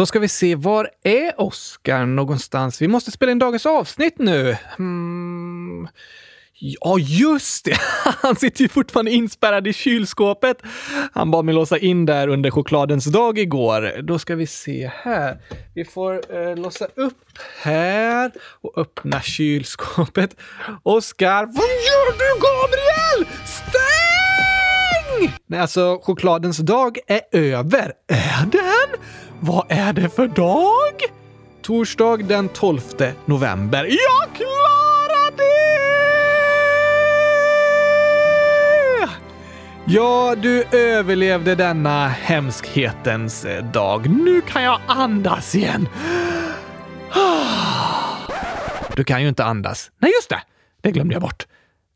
Då ska vi se, var är Oskar någonstans? Vi måste spela in dagens avsnitt nu. Mm. Ja, just det! Han sitter ju fortfarande inspärrad i kylskåpet. Han bad mig låsa in där under chokladens dag igår. Då ska vi se här. Vi får eh, låsa upp här och öppna kylskåpet. Oskar, vad gör du Gabriel? Stäng! Nej, alltså chokladens dag är över. Är den? Vad är det för dag? Torsdag den 12 november. Jag klarar det! Ja, du överlevde denna hemskhetens dag. Nu kan jag andas igen. Ah. Du kan ju inte andas. Nej, just det! Det glömde jag bort.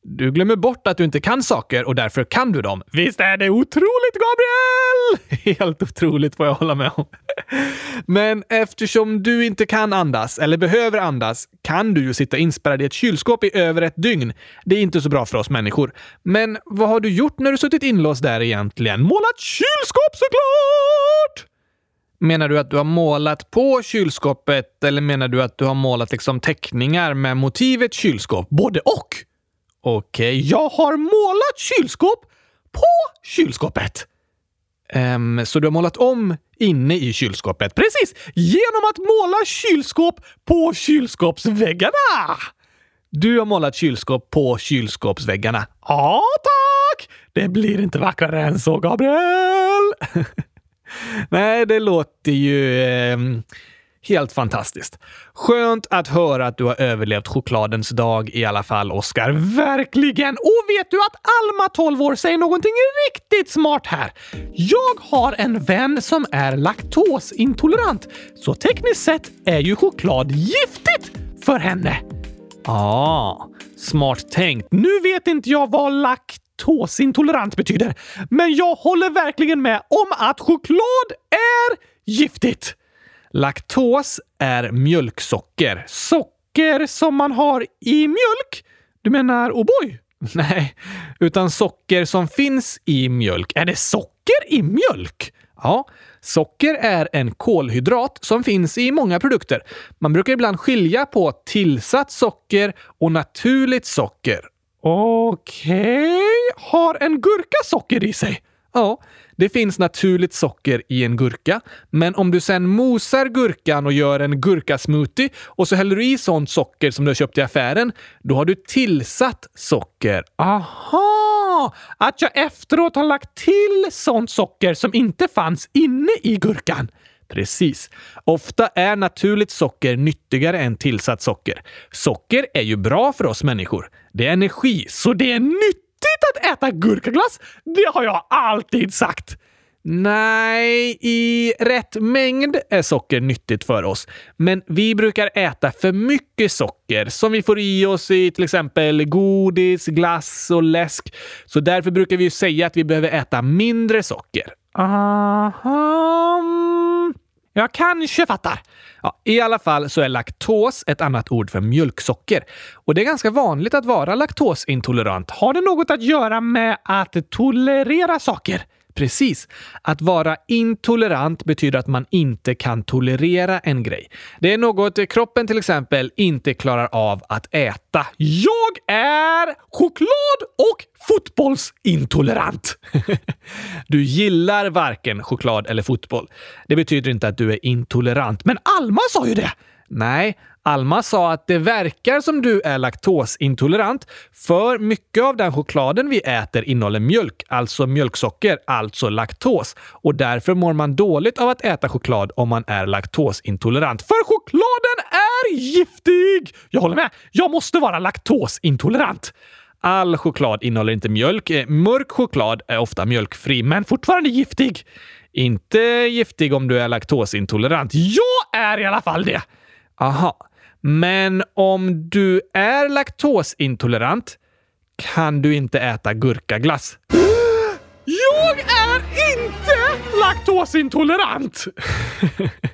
Du glömmer bort att du inte kan saker och därför kan du dem. Visst är det otroligt, Gabriel? Helt otroligt får jag hålla med om. Men eftersom du inte kan andas, eller behöver andas, kan du ju sitta inspärrad i ett kylskåp i över ett dygn. Det är inte så bra för oss människor. Men vad har du gjort när du suttit inlåst där egentligen? Målat kylskåp såklart! Menar du att du har målat på kylskåpet eller menar du att du har målat liksom teckningar med motivet kylskåp? Både och! Okej, okay, jag har målat kylskåp på kylskåpet. Um, så du har målat om inne i kylskåpet? Precis! Genom att måla kylskåp på kylskåpsväggarna! Du har målat kylskåp på kylskåpsväggarna. Ja, tack! Det blir inte vackrare än så, Gabriel! Nej, det låter ju... Eh, Helt fantastiskt. Skönt att höra att du har överlevt chokladens dag i alla fall, Oskar. Verkligen! Och vet du att Alma, 12 år, säger någonting riktigt smart här? Jag har en vän som är laktosintolerant, så tekniskt sett är ju choklad giftigt för henne. Ah, smart tänkt. Nu vet inte jag vad laktosintolerant betyder, men jag håller verkligen med om att choklad är giftigt. Laktos är mjölksocker. Socker som man har i mjölk? Du menar O'boy? Nej, utan socker som finns i mjölk. Är det socker i mjölk? Ja, socker är en kolhydrat som finns i många produkter. Man brukar ibland skilja på tillsatt socker och naturligt socker. Okej, okay. har en gurka socker i sig? Ja, det finns naturligt socker i en gurka, men om du sen mosar gurkan och gör en gurkasmoothie och så häller du i sånt socker som du har köpt i affären, då har du tillsatt socker. Aha! Att jag efteråt har lagt till sånt socker som inte fanns inne i gurkan. Precis. Ofta är naturligt socker nyttigare än tillsatt socker. Socker är ju bra för oss människor. Det är energi, så det är nyttigt nyttigt att äta gurkaglass. Det har jag alltid sagt. Nej, i rätt mängd är socker nyttigt för oss. Men vi brukar äta för mycket socker som vi får i oss i till exempel godis, glass och läsk. Så därför brukar vi säga att vi behöver äta mindre socker. Aha. Jag kanske fattar. Ja, I alla fall så är laktos ett annat ord för mjölksocker. Och det är ganska vanligt att vara laktosintolerant. Har det något att göra med att tolerera saker? Precis. Att vara intolerant betyder att man inte kan tolerera en grej. Det är något kroppen till exempel inte klarar av att äta. Jag är choklad och fotbollsintolerant. du gillar varken choklad eller fotboll. Det betyder inte att du är intolerant, men Alma sa ju det! Nej, Alma sa att det verkar som du är laktosintolerant, för mycket av den chokladen vi äter innehåller mjölk, alltså mjölksocker, alltså laktos. Och därför mår man dåligt av att äta choklad om man är laktosintolerant. För chokladen är giftig! Jag håller med. Jag måste vara laktosintolerant. All choklad innehåller inte mjölk. Eh, mörk choklad är ofta mjölkfri, men fortfarande giftig. Inte giftig om du är laktosintolerant. Jag är i alla fall det! Aha. Men om du är laktosintolerant kan du inte äta gurkaglass. Jag är inte laktosintolerant!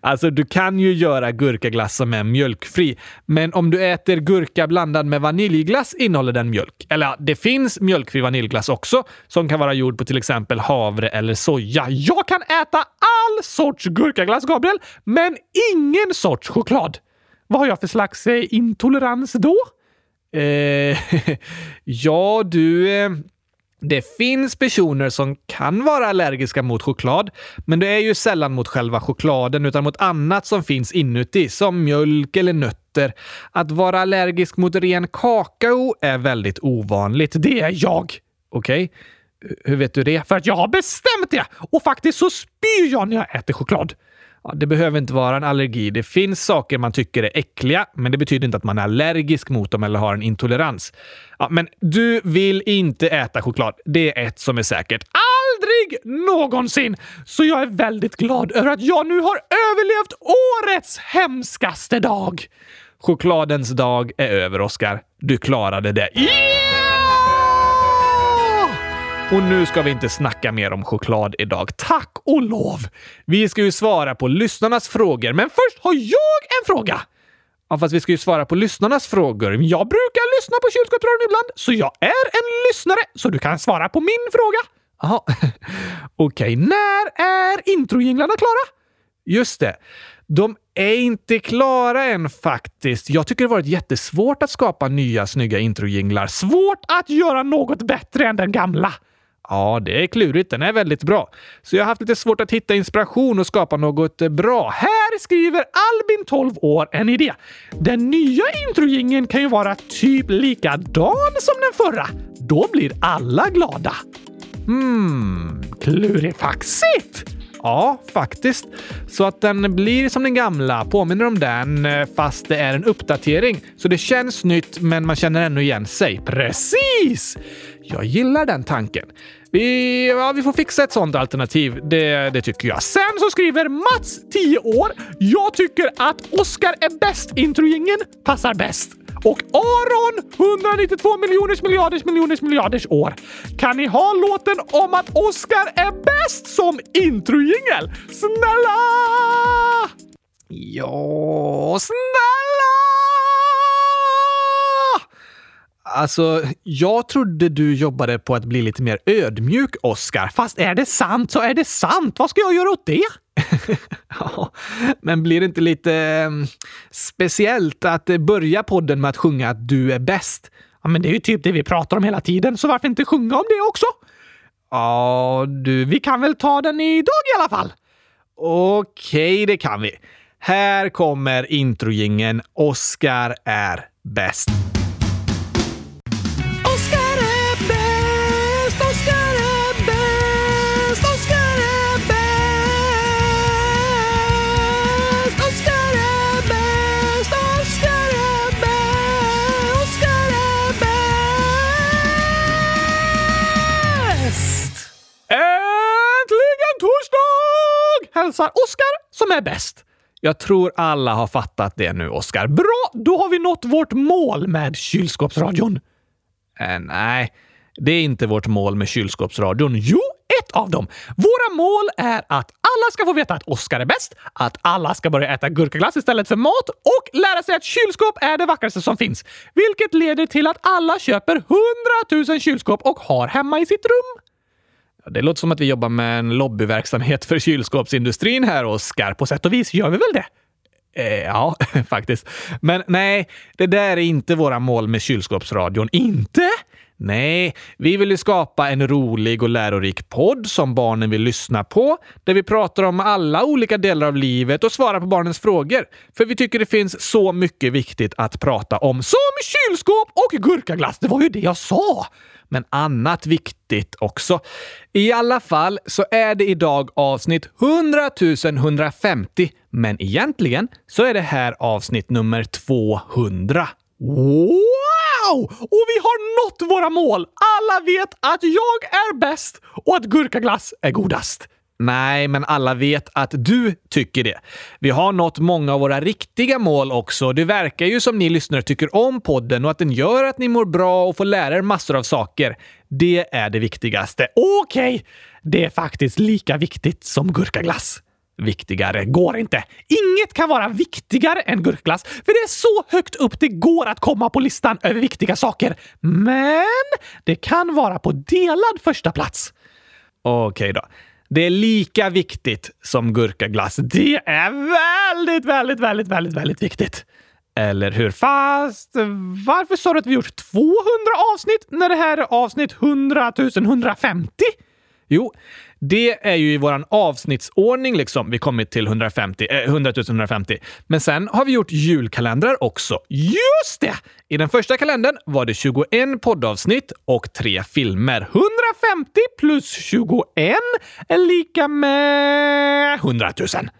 Alltså, du kan ju göra gurkaglass som är mjölkfri, men om du äter gurka blandad med vaniljglass innehåller den mjölk. Eller ja, det finns mjölkfri vaniljglass också, som kan vara gjord på till exempel havre eller soja. Jag kan äta all sorts gurkaglass, Gabriel, men ingen sorts choklad. Vad har jag för slags eh, intolerans då? Eh, ja, du... Eh, det finns personer som kan vara allergiska mot choklad, men det är ju sällan mot själva chokladen utan mot annat som finns inuti, som mjölk eller nötter. Att vara allergisk mot ren kakao är väldigt ovanligt. Det är jag! Okej. Okay. Hur vet du det? För att jag har bestämt det! Och faktiskt så spyr jag när jag äter choklad. Ja, det behöver inte vara en allergi. Det finns saker man tycker är äckliga, men det betyder inte att man är allergisk mot dem eller har en intolerans. Ja, men du vill inte äta choklad. Det är ett som är säkert. Aldrig någonsin! Så jag är väldigt glad över att jag nu har överlevt årets hemskaste dag. Chokladens dag är över, Oskar. Du klarade det. Yeah! Och nu ska vi inte snacka mer om choklad idag. Tack och lov! Vi ska ju svara på lyssnarnas frågor, men först har jag en fråga! Ja, fast vi ska ju svara på lyssnarnas frågor. Jag brukar lyssna på kylskåpsradion ibland, så jag är en lyssnare, så du kan svara på min fråga. Jaha, okej. Okay. När är introjinglarna klara? Just det. De är inte klara än faktiskt. Jag tycker det varit jättesvårt att skapa nya snygga introjinglar. Svårt att göra något bättre än den gamla. Ja, det är klurigt. Den är väldigt bra. Så jag har haft lite svårt att hitta inspiration och skapa något eh, bra. Här skriver Albin, 12 år, en idé. Den nya introjingen kan ju vara typ likadan som den förra. Då blir alla glada. Hmm, klurifaxigt! Ja, faktiskt. Så att den blir som den gamla, påminner om den, eh, fast det är en uppdatering. Så det känns nytt, men man känner ännu igen sig. Precis! Jag gillar den tanken. Vi, ja, vi får fixa ett sånt alternativ. Det, det tycker jag. Sen så skriver Mats, 10 år. Jag tycker att Oscar är bäst. Introjingen passar bäst. Och Aron, 192 miljoners miljarders miljoners miljarders år. Kan ni ha låten om att Oscar är bäst som introjingel? Snälla! Ja, snälla! Alltså, jag trodde du jobbade på att bli lite mer ödmjuk, Oscar. Fast är det sant så är det sant. Vad ska jag göra åt det? ja, men blir det inte lite eh, speciellt att börja podden med att sjunga att du är bäst? Ja, men det är ju typ det vi pratar om hela tiden, så varför inte sjunga om det också? Ja, du, vi kan väl ta den idag i alla fall? Okej, okay, det kan vi. Här kommer introjingen Oscar är bäst. Är bäst. Jag tror alla har fattat det nu, Oskar. Bra! Då har vi nått vårt mål med kylskåpsradion. Äh, nej, det är inte vårt mål med kylskåpsradion. Jo, ett av dem. Våra mål är att alla ska få veta att Oskar är bäst, att alla ska börja äta gurkaglass istället för mat och lära sig att kylskåp är det vackraste som finns. Vilket leder till att alla köper 100 000 kylskåp och har hemma i sitt rum. Det låter som att vi jobbar med en lobbyverksamhet för kylskåpsindustrin här, Oskar. På sätt och vis gör vi väl det? Eh, ja, faktiskt. Men nej, det där är inte våra mål med kylskåpsradion. Inte? Nej, vi vill ju skapa en rolig och lärorik podd som barnen vill lyssna på, där vi pratar om alla olika delar av livet och svarar på barnens frågor. För vi tycker det finns så mycket viktigt att prata om, som kylskåp och gurkaglass. Det var ju det jag sa! Men annat viktigt också. I alla fall så är det idag avsnitt 100 150, men egentligen så är det här avsnitt nummer 200. Wow! Och vi har nått våra mål! Alla vet att jag är bäst och att gurkaglass är godast. Nej, men alla vet att du tycker det. Vi har nått många av våra riktiga mål också. Det verkar ju som ni lyssnare tycker om podden och att den gör att ni mår bra och får lära er massor av saker. Det är det viktigaste. Okej, okay. det är faktiskt lika viktigt som gurkaglass. Viktigare går inte. Inget kan vara viktigare än gurkglass, för det är så högt upp det går att komma på listan över viktiga saker. Men det kan vara på delad första plats. Okej då. Det är lika viktigt som gurkaglass. Det är väldigt, väldigt, väldigt, väldigt, väldigt viktigt. Eller hur? Fast varför sa du att vi gjort 200 avsnitt när det här är avsnitt 100 150? Jo, det är ju i vår avsnittsordning liksom vi kommit till 150, eh, 100 150. Men sen har vi gjort julkalendrar också. Just det! I den första kalendern var det 21 poddavsnitt och tre filmer. 150 plus 21 är lika med 100 000.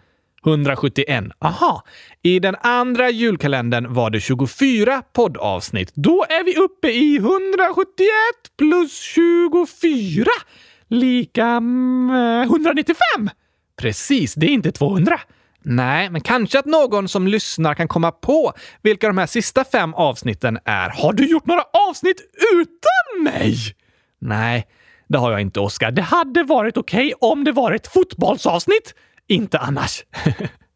171. Aha. I den andra julkalendern var det 24 poddavsnitt. Då är vi uppe i 171 plus 24 lika eh, med 195. Precis, det är inte 200. Nej, men kanske att någon som lyssnar kan komma på vilka de här sista fem avsnitten är. Har du gjort några avsnitt utan mig? Nej, det har jag inte, Oskar. Det hade varit okej okay om det var ett fotbollsavsnitt. Inte annars.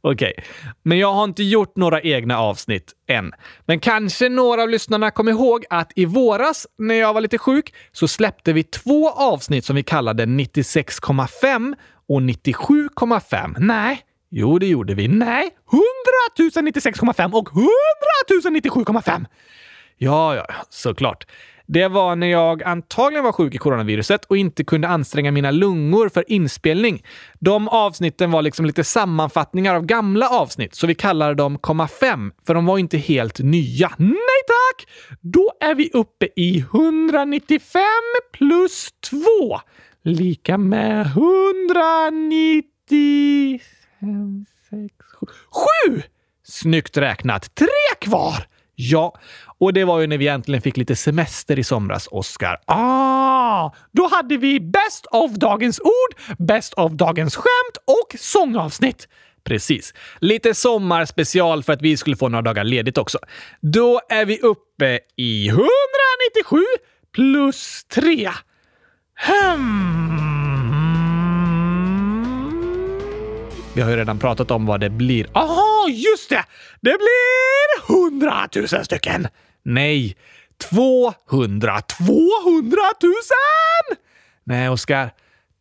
Okej, okay. men jag har inte gjort några egna avsnitt än. Men kanske några av lyssnarna kommer ihåg att i våras, när jag var lite sjuk, så släppte vi två avsnitt som vi kallade 96,5 och 97,5. Nej, jo det gjorde vi. Nej, 100 96,5 och 100 97,5. Ja, ja, såklart. Det var när jag antagligen var sjuk i coronaviruset och inte kunde anstränga mina lungor för inspelning. De avsnitten var liksom lite sammanfattningar av gamla avsnitt, så vi kallade dem komma fem, för de var inte helt nya. Nej tack! Då är vi uppe i 195 plus 2 lika med 195, 6, 7. 7! Snyggt räknat! Tre kvar! Ja, och det var ju när vi äntligen fick lite semester i somras, Oscar. Ah! Då hade vi bäst av Dagens Ord, bäst av Dagens Skämt och sångavsnitt. Precis. Lite sommarspecial för att vi skulle få några dagar ledigt också. Då är vi uppe i 197 plus 3. Hmm. Vi har ju redan pratat om vad det blir. Aha, just det! Det blir hundratusen stycken! Nej, 200. 200 000! Nej, Oskar.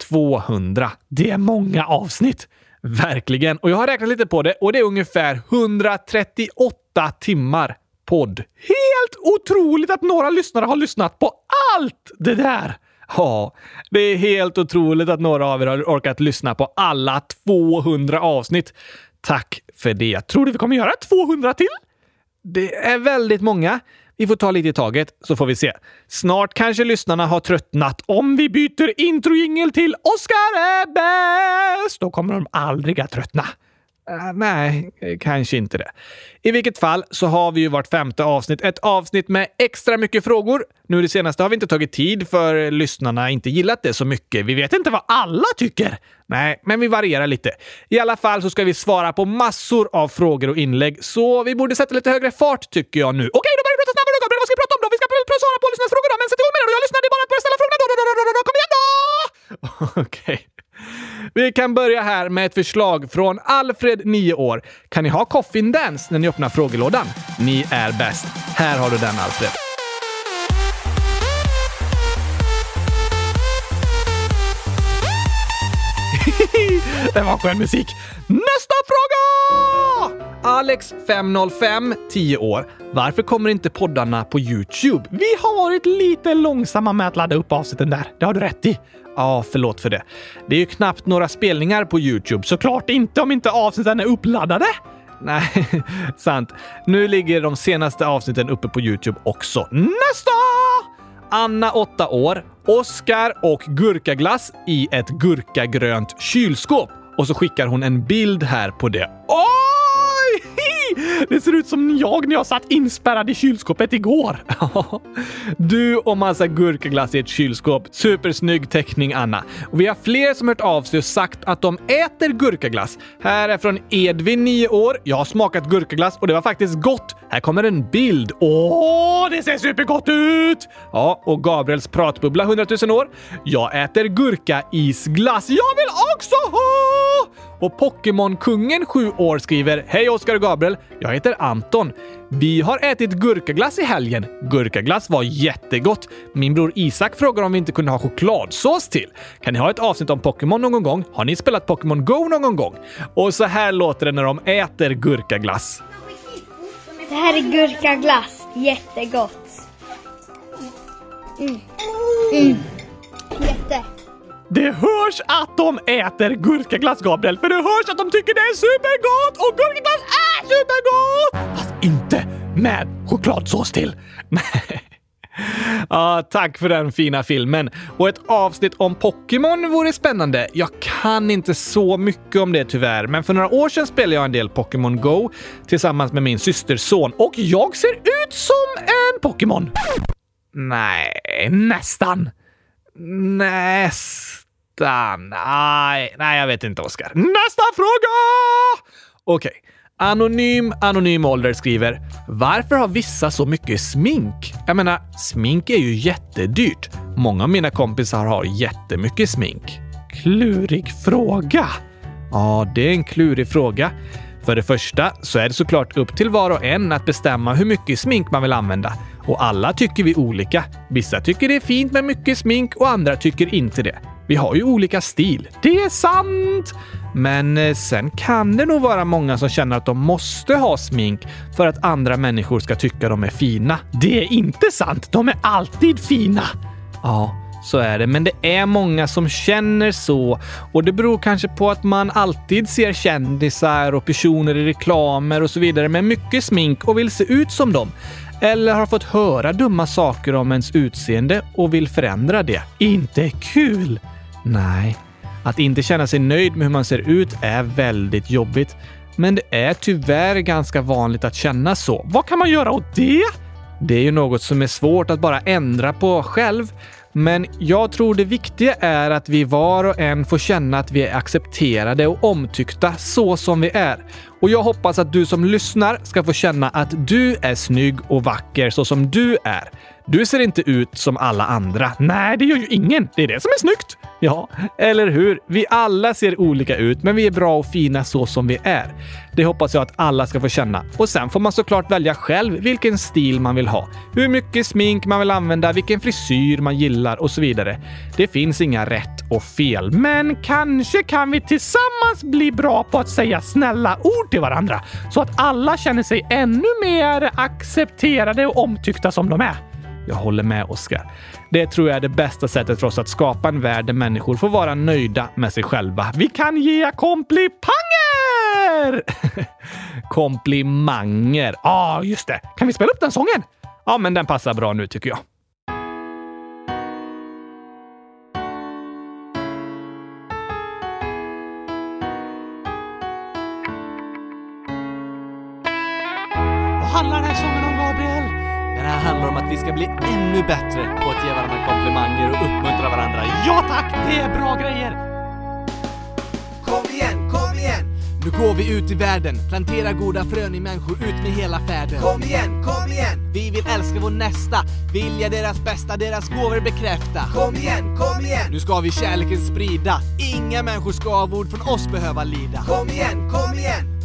200. Det är många avsnitt. Verkligen. Och jag har räknat lite på det och det är ungefär 138 timmar podd. Helt otroligt att några lyssnare har lyssnat på allt det där! Ja, det är helt otroligt att några av er har orkat lyssna på alla 200 avsnitt. Tack för det. Tror du vi kommer göra 200 till? Det är väldigt många. Vi får ta lite i taget så får vi se. Snart kanske lyssnarna har tröttnat. Om vi byter introjingel till Oscar är bäst, då kommer de aldrig att tröttna. Uh, nej, kanske inte det. I vilket fall så har vi ju vart femte avsnitt ett avsnitt med extra mycket frågor. Nu det senaste har vi inte tagit tid för lyssnarna inte gillat det så mycket. Vi vet inte vad alla tycker. Nej, men vi varierar lite. I alla fall så ska vi svara på massor av frågor och inlägg, så vi borde sätta lite högre fart tycker jag nu. Okej, då börjar vi prata snabbare då, Gabriel. Vad ska vi prata om då? Vi ska svara på lyssnarnas frågor då, men sätt igång med det då. Jag är bara att börja ställa frågorna då, då, då, då, då, då. Kom igen då! Okej. Vi kan börja här med ett förslag från Alfred, 9 år. Kan ni ha coffin dance när ni öppnar frågelådan? Ni är bäst. Här har du den, Alfred. Det var skön musik. Nästa fråga! Alex, 505, 10 år. Varför kommer inte poddarna på Youtube? Vi har varit lite långsamma med att ladda upp avsnitten där. Det har du rätt i. Ja, förlåt för det. Det är ju knappt några spelningar på Youtube. Såklart inte om inte avsnitten är uppladdade. Nej, sant. Nu ligger de senaste avsnitten uppe på Youtube också. Nästa! Anna, 8 år, Oskar och gurkaglass i ett gurkagrönt kylskåp. Och så skickar hon en bild här på det. Det ser ut som jag när jag satt inspärrad i kylskåpet igår. Du och massa gurkaglass i ett kylskåp. Supersnygg teckning, Anna. Och vi har fler som hört av sig och sagt att de äter gurkaglass. Här är från Edvin, 9 år. Jag har smakat gurkaglass och det var faktiskt gott. Här kommer en bild. Åh, det ser supergott ut! Ja, och Gabriels pratbubbla, 100 000 år. Jag äter gurkaisglass. Jag vill också ha! Och Pokémon-kungen 7 år skriver Hej Oskar och Gabriel! Jag heter Anton. Vi har ätit gurkaglass i helgen. Gurkaglass var jättegott. Min bror Isak frågar om vi inte kunde ha chokladsås till. Kan ni ha ett avsnitt om Pokémon någon gång? Har ni spelat Pokémon Go någon gång? Och så här låter det när de äter gurkaglass. Det här är gurkaglass. Jättegott. Mm. Mm. Jätte. Det hörs att de äter gurkaglass, Gabriel, för det hörs att de tycker det är supergott och gurkaglass är supergott! Fast inte med chokladsås till. Ja, tack för den fina filmen. Och ett avsnitt om Pokémon vore spännande. Jag kan inte så mycket om det tyvärr, men för några år sedan spelade jag en del Pokémon Go tillsammans med min systerson och jag ser ut som en Pokémon. Nej, nästan. Nästan. Nej, nej, jag vet inte, Oskar. Nästa fråga! Okej. Okay. Anonym Anonym Ålder skriver “Varför har vissa så mycket smink? Jag menar, smink är ju jättedyrt. Många av mina kompisar har jättemycket smink.” Klurig fråga. Ja, det är en klurig fråga. För det första så är det såklart upp till var och en att bestämma hur mycket smink man vill använda. Och alla tycker vi olika. Vissa tycker det är fint med mycket smink och andra tycker inte det. Vi har ju olika stil. Det är sant! Men eh, sen kan det nog vara många som känner att de måste ha smink för att andra människor ska tycka de är fina. Det är inte sant! De är alltid fina! Ja, så är det. Men det är många som känner så och det beror kanske på att man alltid ser kändisar och personer i reklamer och så vidare med mycket smink och vill se ut som dem. Eller har fått höra dumma saker om ens utseende och vill förändra det. Inte kul! Nej, att inte känna sig nöjd med hur man ser ut är väldigt jobbigt. Men det är tyvärr ganska vanligt att känna så. Vad kan man göra åt det? Det är ju något som är svårt att bara ändra på själv. Men jag tror det viktiga är att vi var och en får känna att vi är accepterade och omtyckta så som vi är. Och jag hoppas att du som lyssnar ska få känna att du är snygg och vacker så som du är. Du ser inte ut som alla andra. Nej, det gör ju ingen. Det är det som är snyggt. Ja, eller hur? Vi alla ser olika ut, men vi är bra och fina så som vi är. Det hoppas jag att alla ska få känna. Och sen får man såklart välja själv vilken stil man vill ha. Hur mycket smink man vill använda, vilken frisyr man gillar och så vidare. Det finns inga rätt och fel, men kanske kan vi tillsammans bli bra på att säga snälla ord till varandra så att alla känner sig ännu mer accepterade och omtyckta som de är. Jag håller med Oskar. Det tror jag är det bästa sättet för oss att skapa en värld där människor får vara nöjda med sig själva. Vi kan ge komplimanger! Komplimanger. Ja, ah, just det. Kan vi spela upp den sången? Ja, men den passar bra nu tycker jag. Vi ska bli ännu bättre på att ge varandra komplimanger och uppmuntra varandra. Ja tack! Det är bra grejer! Kom igen, kom igen! Nu går vi ut i världen, plantera goda frön i människor ut med hela färden. Kom igen, kom igen! Vi vill älska vår nästa, vilja deras bästa, deras gåvor bekräfta. Kom igen, kom igen! Nu ska vi kärleken sprida, inga människor ska av ord från oss behöva lida. Kom igen, kom igen!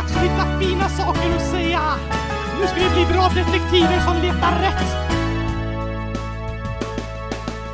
dags att hitta fina saker att säga. Nu ska vi bli bra detektiver som letar rätt.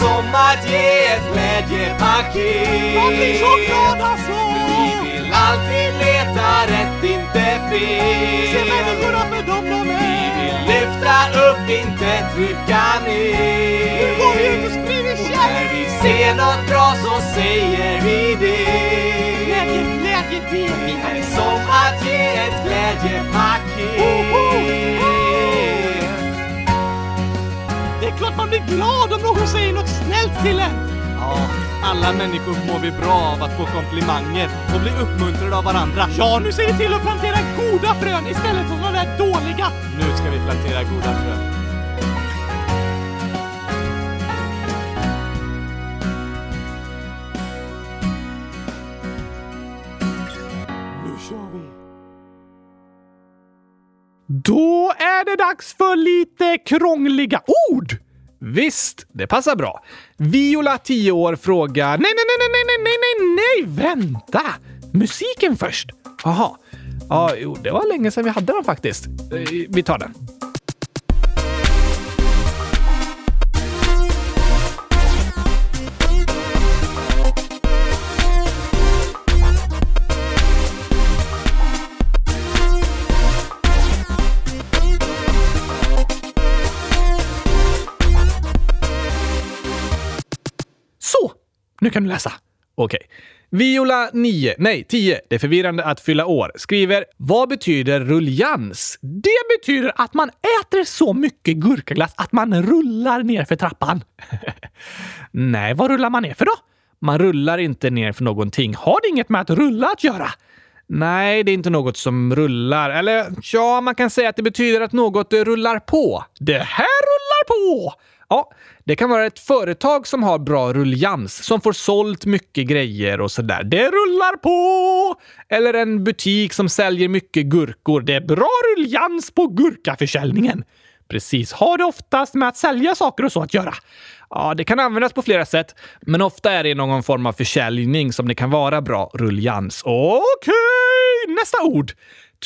Som att ge ett glädjepaket. Glad alltså! Vi vill alltid leta rätt, inte fel. Se människorna för dem de Vi vill lyfta upp, inte trycka ner. Nu går vi ut och sprider Och när kärlek! vi ser något bra så säger vi det. Glädje, glädje, det är Det är vi. som att ge ett glädjepaket. Glad om någon säger något snällt till en! Ja, alla människor mår vi bra av att få komplimanger och bli uppmuntrade av varandra. Ja, nu ser vi till att plantera goda frön istället för de där dåliga! Nu ska vi plantera goda frön. Då är det dags för lite krångliga ord! Visst, det passar bra. Viola, 10 år, frågar... Nej, nej, nej, nej, nej, nej, nej, nej, vänta! Musiken först. Jaha. Ja, jo, det var länge sedan vi hade den faktiskt. Eh, vi tar den. Nu kan du läsa. Okej. Viola 9, nej 10, det är förvirrande att fylla år, skriver “Vad betyder rullians?” Det betyder att man äter så mycket gurkaglass att man rullar ner för trappan. nej, vad rullar man ner för då? Man rullar inte ner för någonting. Har det inget med att rulla att göra? Nej, det är inte något som rullar. Eller ja, man kan säga att det betyder att något rullar på. Det här rullar på! Ja, det kan vara ett företag som har bra rulljans, som får sålt mycket grejer och sådär. Det rullar på! Eller en butik som säljer mycket gurkor. Det är bra rulljans på gurkaförsäljningen. Precis, har det oftast med att sälja saker och så att göra. Ja, det kan användas på flera sätt, men ofta är det någon form av försäljning som det kan vara bra rulljans. Okej, nästa ord!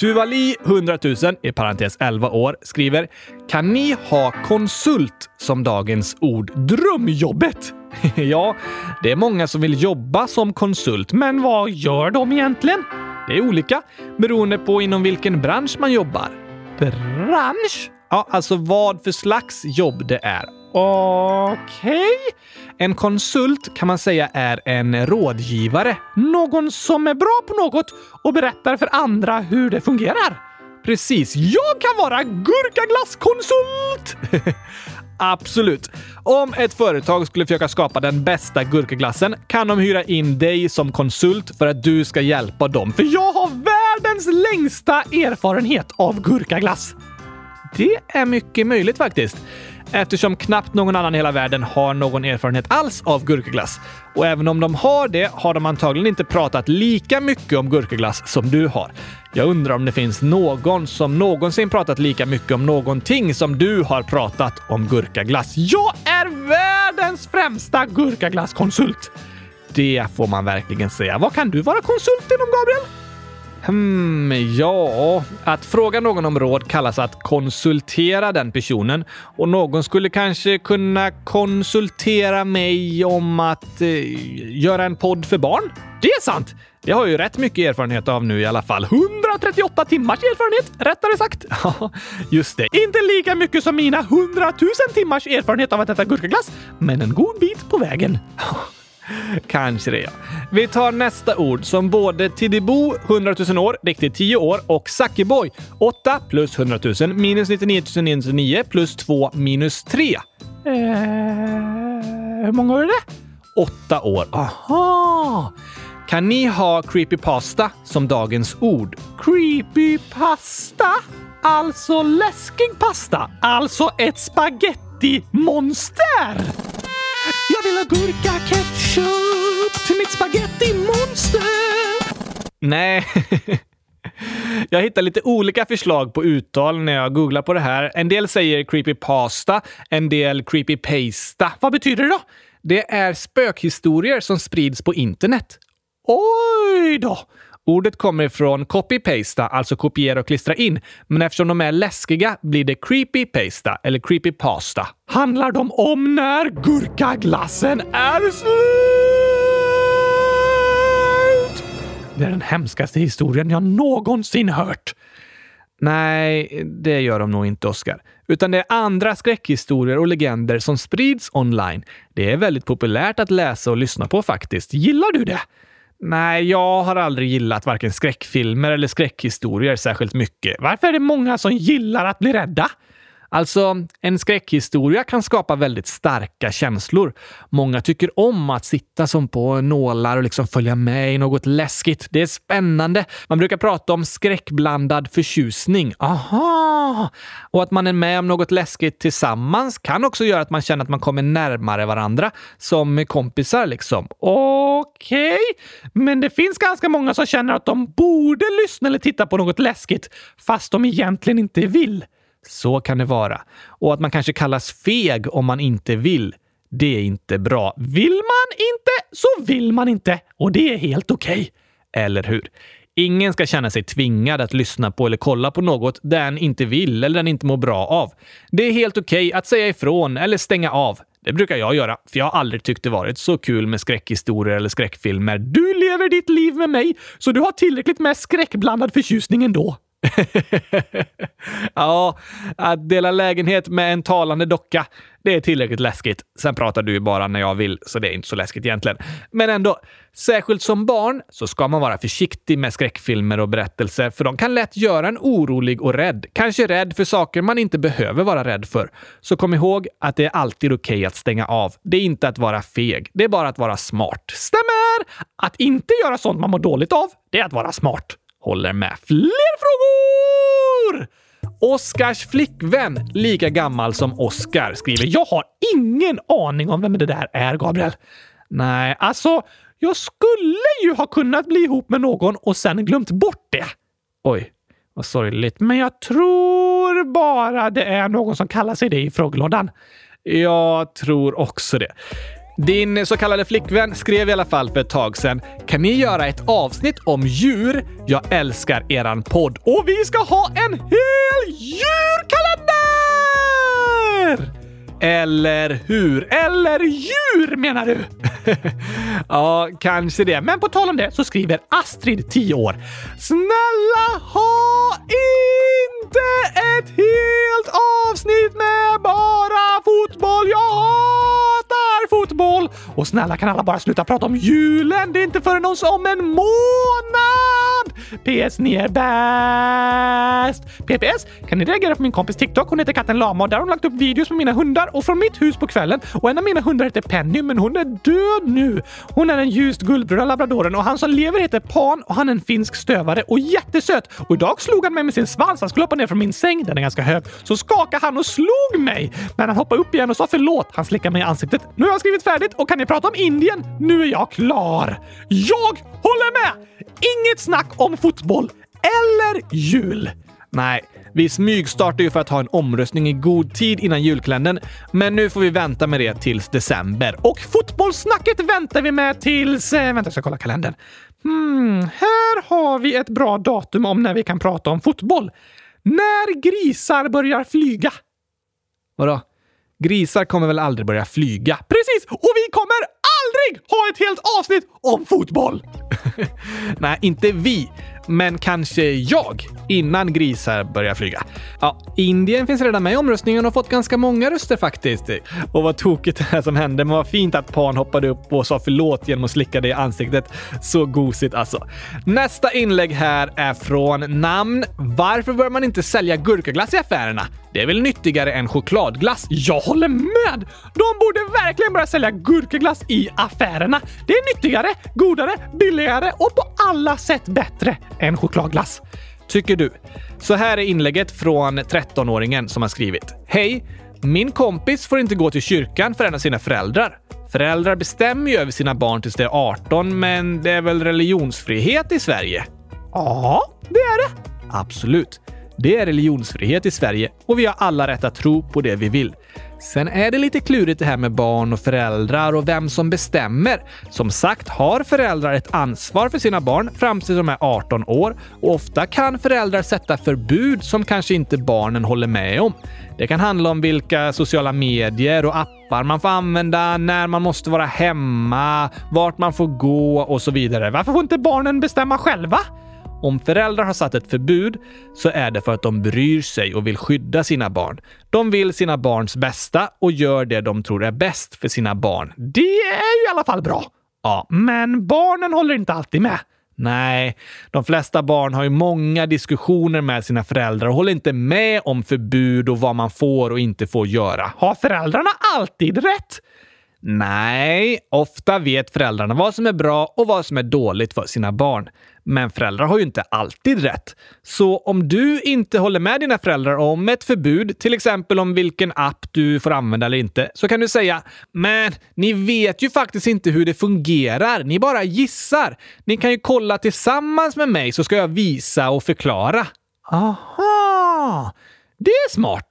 Tuvali 100 000, i parentes 11 år, skriver “Kan ni ha konsult som dagens ord? Drömjobbet!” Ja, det är många som vill jobba som konsult, men vad gör de egentligen? Det är olika beroende på inom vilken bransch man jobbar. Bransch? Ja, alltså vad för slags jobb det är. Okej. En konsult kan man säga är en rådgivare. Någon som är bra på något och berättar för andra hur det fungerar. Precis. Jag kan vara gurkaglasskonsult! Absolut. Om ett företag skulle försöka skapa den bästa gurkaglassen kan de hyra in dig som konsult för att du ska hjälpa dem. För jag har världens längsta erfarenhet av gurkaglass. Det är mycket möjligt faktiskt. Eftersom knappt någon annan i hela världen har någon erfarenhet alls av gurkaglass. Och även om de har det har de antagligen inte pratat lika mycket om gurkaglass som du har. Jag undrar om det finns någon som någonsin pratat lika mycket om någonting som du har pratat om gurkaglass. Jag är världens främsta gurkaglasskonsult! Det får man verkligen säga. Vad kan du vara konsult inom, Gabriel? Hmm, ja, att fråga någon om råd kallas att konsultera den personen och någon skulle kanske kunna konsultera mig om att eh, göra en podd för barn. Det är sant! Det har jag ju rätt mycket erfarenhet av nu i alla fall. 138 timmars erfarenhet, rättare sagt. Ja, just det. Inte lika mycket som mina 100 000 timmars erfarenhet av att äta gurkaglass, men en god bit på vägen. Kanske det, ja. Vi tar nästa ord som både Tidibo, 100 000 år, riktigt 10 år, och Sackeboy, 8 plus 100 000 minus 99 909 plus 2 minus 3. Eh, hur många år är det? 8 år. Aha! Kan ni ha creepypasta som dagens ord? Creepypasta? Alltså läskig pasta? Alltså ett spaghetti spaghetti-monster! Jag vill ha gurka-ketchup till mitt spaghetti-monster! Nej. Jag hittar lite olika förslag på uttal när jag googlar på det här. En del säger “creepy pasta”, en del creepy pasta. Vad betyder det då? Det är spökhistorier som sprids på internet. Oj då! Ordet kommer från copy-pasta, alltså kopiera och klistra in. Men eftersom de är läskiga blir det creepy-pasta eller creepy-pasta. Handlar de om när gurkaglassen är slut? Det är den hemskaste historien jag någonsin hört. Nej, det gör de nog inte, Oscar. Utan det är andra skräckhistorier och legender som sprids online. Det är väldigt populärt att läsa och lyssna på faktiskt. Gillar du det? Nej, jag har aldrig gillat varken skräckfilmer eller skräckhistorier särskilt mycket. Varför är det många som gillar att bli rädda? Alltså, en skräckhistoria kan skapa väldigt starka känslor. Många tycker om att sitta som på nålar och liksom följa med i något läskigt. Det är spännande. Man brukar prata om skräckblandad förtjusning. Aha! Och att man är med om något läskigt tillsammans kan också göra att man känner att man kommer närmare varandra, som kompisar liksom. Okej, okay. men det finns ganska många som känner att de borde lyssna eller titta på något läskigt, fast de egentligen inte vill. Så kan det vara. Och att man kanske kallas feg om man inte vill. Det är inte bra. Vill man inte så vill man inte och det är helt okej. Okay. Eller hur? Ingen ska känna sig tvingad att lyssna på eller kolla på något den inte vill eller den inte mår bra av. Det är helt okej okay att säga ifrån eller stänga av. Det brukar jag göra, för jag har aldrig tyckt det varit så kul med skräckhistorier eller skräckfilmer. Du lever ditt liv med mig, så du har tillräckligt med skräckblandad förtjusning ändå. ja, att dela lägenhet med en talande docka, det är tillräckligt läskigt. Sen pratar du ju bara när jag vill, så det är inte så läskigt egentligen. Men ändå, särskilt som barn så ska man vara försiktig med skräckfilmer och berättelser, för de kan lätt göra en orolig och rädd. Kanske rädd för saker man inte behöver vara rädd för. Så kom ihåg att det är alltid okej okay att stänga av. Det är inte att vara feg, det är bara att vara smart. Stämmer! Att inte göra sånt man mår dåligt av, det är att vara smart håller med. Fler frågor! Oskars flickvän, lika gammal som Oskar, skriver “Jag har ingen aning om vem det där är, Gabriel.” Nej, alltså, jag skulle ju ha kunnat bli ihop med någon och sen glömt bort det. Oj, vad sorgligt. Men jag tror bara det är någon som kallar sig det i frågelådan. Jag tror också det. Din så kallade flickvän skrev i alla fall för ett tag sedan. Kan ni göra ett avsnitt om djur? Jag älskar eran podd och vi ska ha en hel djurkalender! Eller hur? Eller djur menar du? ja, kanske det. Men på tal om det så skriver Astrid, 10 år. Snälla ha inte ett helt avsnitt med bara fotboll. Jag hatar fotboll! Och snälla kan alla bara sluta prata om julen? Det är inte förrän oss om en månad! PS, ni är bäst! PPS, kan ni reagera på min kompis TikTok? Hon heter katten Lama och där har hon lagt upp videos med mina hundar och från mitt hus på kvällen. Och en av mina hundar heter Penny, men hon är död nu. Hon är den ljust guldbruna labradoren och han som lever heter Pan och han är en finsk stövare och jättesöt. Och idag slog han mig med sin svans. Han skulle hoppa ner från min säng, den är ganska hög. Så skakade han och slog mig. Men han hoppade upp igen och sa förlåt. Han slickade mig i ansiktet. Nu har jag skrivit färdigt och kan ni prata om Indien? Nu är jag klar. Jag håller med! Inget snack om fotboll eller jul. Nej, vi smygstartar ju för att ha en omröstning i god tid innan julkalendern, men nu får vi vänta med det tills december. Och fotbollssnacket väntar vi med tills... Eh, vänta, jag ska kolla kalendern. Hmm, här har vi ett bra datum om när vi kan prata om fotboll. När grisar börjar flyga. Vadå? Grisar kommer väl aldrig börja flyga? Och vi kommer aldrig ha ett helt avsnitt om fotboll! Nej, inte vi men kanske jag innan grisar börjar flyga. Ja, Indien finns redan med i omröstningen och fått ganska många röster faktiskt. Och vad tokigt det här som hände, men vad fint att Pan hoppade upp och sa förlåt genom att slicka det i ansiktet. Så gosigt alltså. Nästa inlägg här är från namn. Varför bör man inte sälja gurkaglass i affärerna? Det är väl nyttigare än chokladglass? Jag håller med! De borde verkligen börja sälja gurkaglass i affärerna. Det är nyttigare, godare, billigare och på alla sätt bättre än chokladglass. Tycker du? Så här är inlägget från 13-åringen som har skrivit. Hej! Min kompis får inte gå till kyrkan för en av sina föräldrar. Föräldrar bestämmer ju över sina barn tills de är 18, men det är väl religionsfrihet i Sverige? Ja, det är det. Absolut. Det är religionsfrihet i Sverige och vi har alla rätt att tro på det vi vill. Sen är det lite klurigt det här med barn och föräldrar och vem som bestämmer. Som sagt har föräldrar ett ansvar för sina barn fram till de är 18 år och ofta kan föräldrar sätta förbud som kanske inte barnen håller med om. Det kan handla om vilka sociala medier och appar man får använda, när man måste vara hemma, vart man får gå och så vidare. Varför får inte barnen bestämma själva? Om föräldrar har satt ett förbud så är det för att de bryr sig och vill skydda sina barn. De vill sina barns bästa och gör det de tror är bäst för sina barn. Det är ju i alla fall bra. Ja, men barnen håller inte alltid med. Nej, de flesta barn har ju många diskussioner med sina föräldrar och håller inte med om förbud och vad man får och inte får göra. Har föräldrarna alltid rätt? Nej, ofta vet föräldrarna vad som är bra och vad som är dåligt för sina barn. Men föräldrar har ju inte alltid rätt. Så om du inte håller med dina föräldrar om ett förbud, till exempel om vilken app du får använda eller inte, så kan du säga “Men ni vet ju faktiskt inte hur det fungerar. Ni bara gissar. Ni kan ju kolla tillsammans med mig så ska jag visa och förklara.” Aha! Det är smart.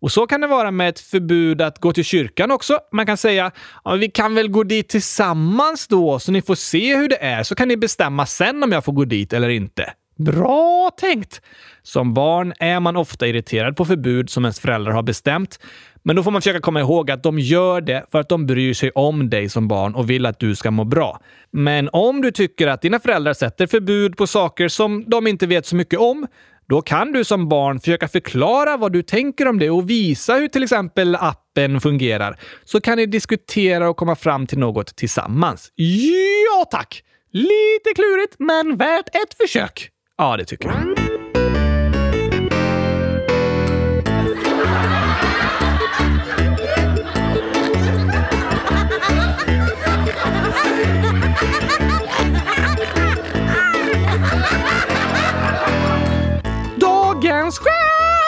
Och så kan det vara med ett förbud att gå till kyrkan också. Man kan säga ja, vi kan väl gå dit tillsammans då så ni får se hur det är så kan ni bestämma sen om jag får gå dit eller inte. Bra tänkt! Som barn är man ofta irriterad på förbud som ens föräldrar har bestämt. Men då får man försöka komma ihåg att de gör det för att de bryr sig om dig som barn och vill att du ska må bra. Men om du tycker att dina föräldrar sätter förbud på saker som de inte vet så mycket om, då kan du som barn försöka förklara vad du tänker om det och visa hur till exempel appen fungerar. Så kan ni diskutera och komma fram till något tillsammans. Ja, tack! Lite klurigt, men värt ett försök. Ja, det tycker jag.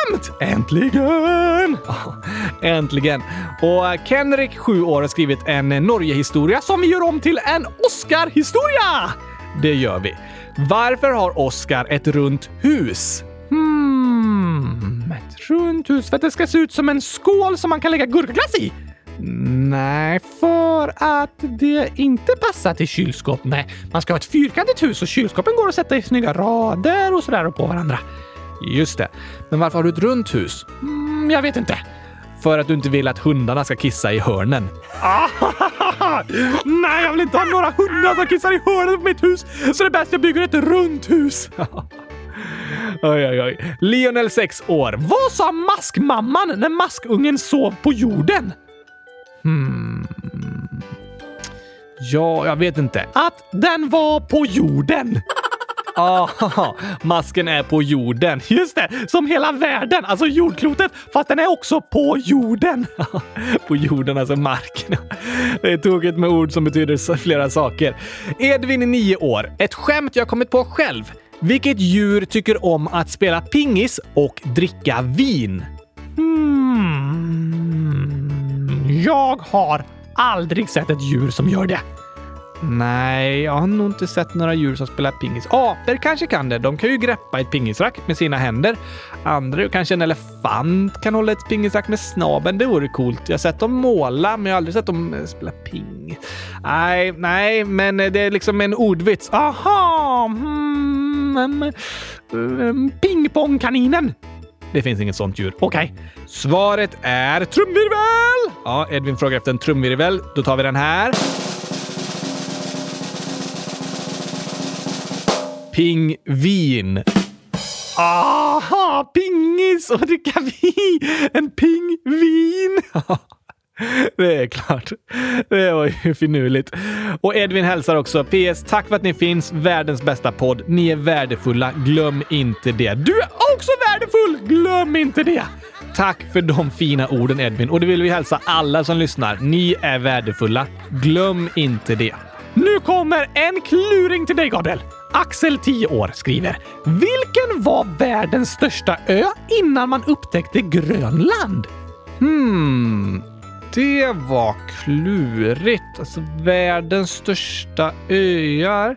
Skämt! Äntligen! Äntligen! Och eh, Kenrik, 7 år, har skrivit en Norgehistoria som vi gör om till en Oscar-historia! Det gör vi. Varför har Oscar ett runt hus? Hmm, ett runt hus för att det ska se ut som en skål som man kan lägga gurkaglass i? Nej, för att det inte passar till kylskåp. Nej, man ska ha ett fyrkantigt hus och kylskåpen går att sätta i snygga rader och sådär på varandra. Just det. Men varför har du ett runt hus? Mm, jag vet inte. För att du inte vill att hundarna ska kissa i hörnen. Nej, jag vill inte ha några hundar som kissar i hörnen på mitt hus. Så det är bäst jag bygger ett runt hus. oj, oj, oj. Lionel, 6 år. Vad sa maskmamman när maskungen sov på jorden? Hmm. Ja, jag vet inte. Att den var på jorden. Ja, ah, masken är på jorden. Just det, som hela världen, alltså jordklotet, fast den är också på jorden. på jorden, alltså marken. Det är tokigt med ord som betyder flera saker. Edvin, nio år. Ett skämt jag kommit på själv. Vilket djur tycker om att spela pingis och dricka vin? Hmm. Jag har aldrig sett ett djur som gör det. Nej, jag har nog inte sett några djur som spelar pingis. Apor kanske kan det. De kan ju greppa ett pingisrack med sina händer. Andra, kanske en elefant kan hålla ett pingisrack med snabeln. Det vore coolt. Jag har sett dem måla, men jag har aldrig sett dem eh, spela ping. Nej, nej, men eh, det är liksom en ordvits. Aha! Hmm, mm, mm, pingpongkaninen. Det finns inget sånt djur. Okej. Okay. Svaret är trumvirvel! Ja, Edvin frågar efter en trumvirvel. Då tar vi den här. Pingvin. Aha! Pingis och dricka vin! En pingvin! Det är klart. Det var ju finurligt. Och Edvin hälsar också. PS. Tack för att ni finns. Världens bästa podd. Ni är värdefulla. Glöm inte det. Du är också värdefull! Glöm inte det! Tack för de fina orden Edvin. Och det vill vi hälsa alla som lyssnar. Ni är värdefulla. Glöm inte det. Nu kommer en kluring till dig, Gabriel. Axel, 10 år, skriver “Vilken var världens största ö innan man upptäckte Grönland?” Hmm. Det var klurigt. Alltså världens största öar.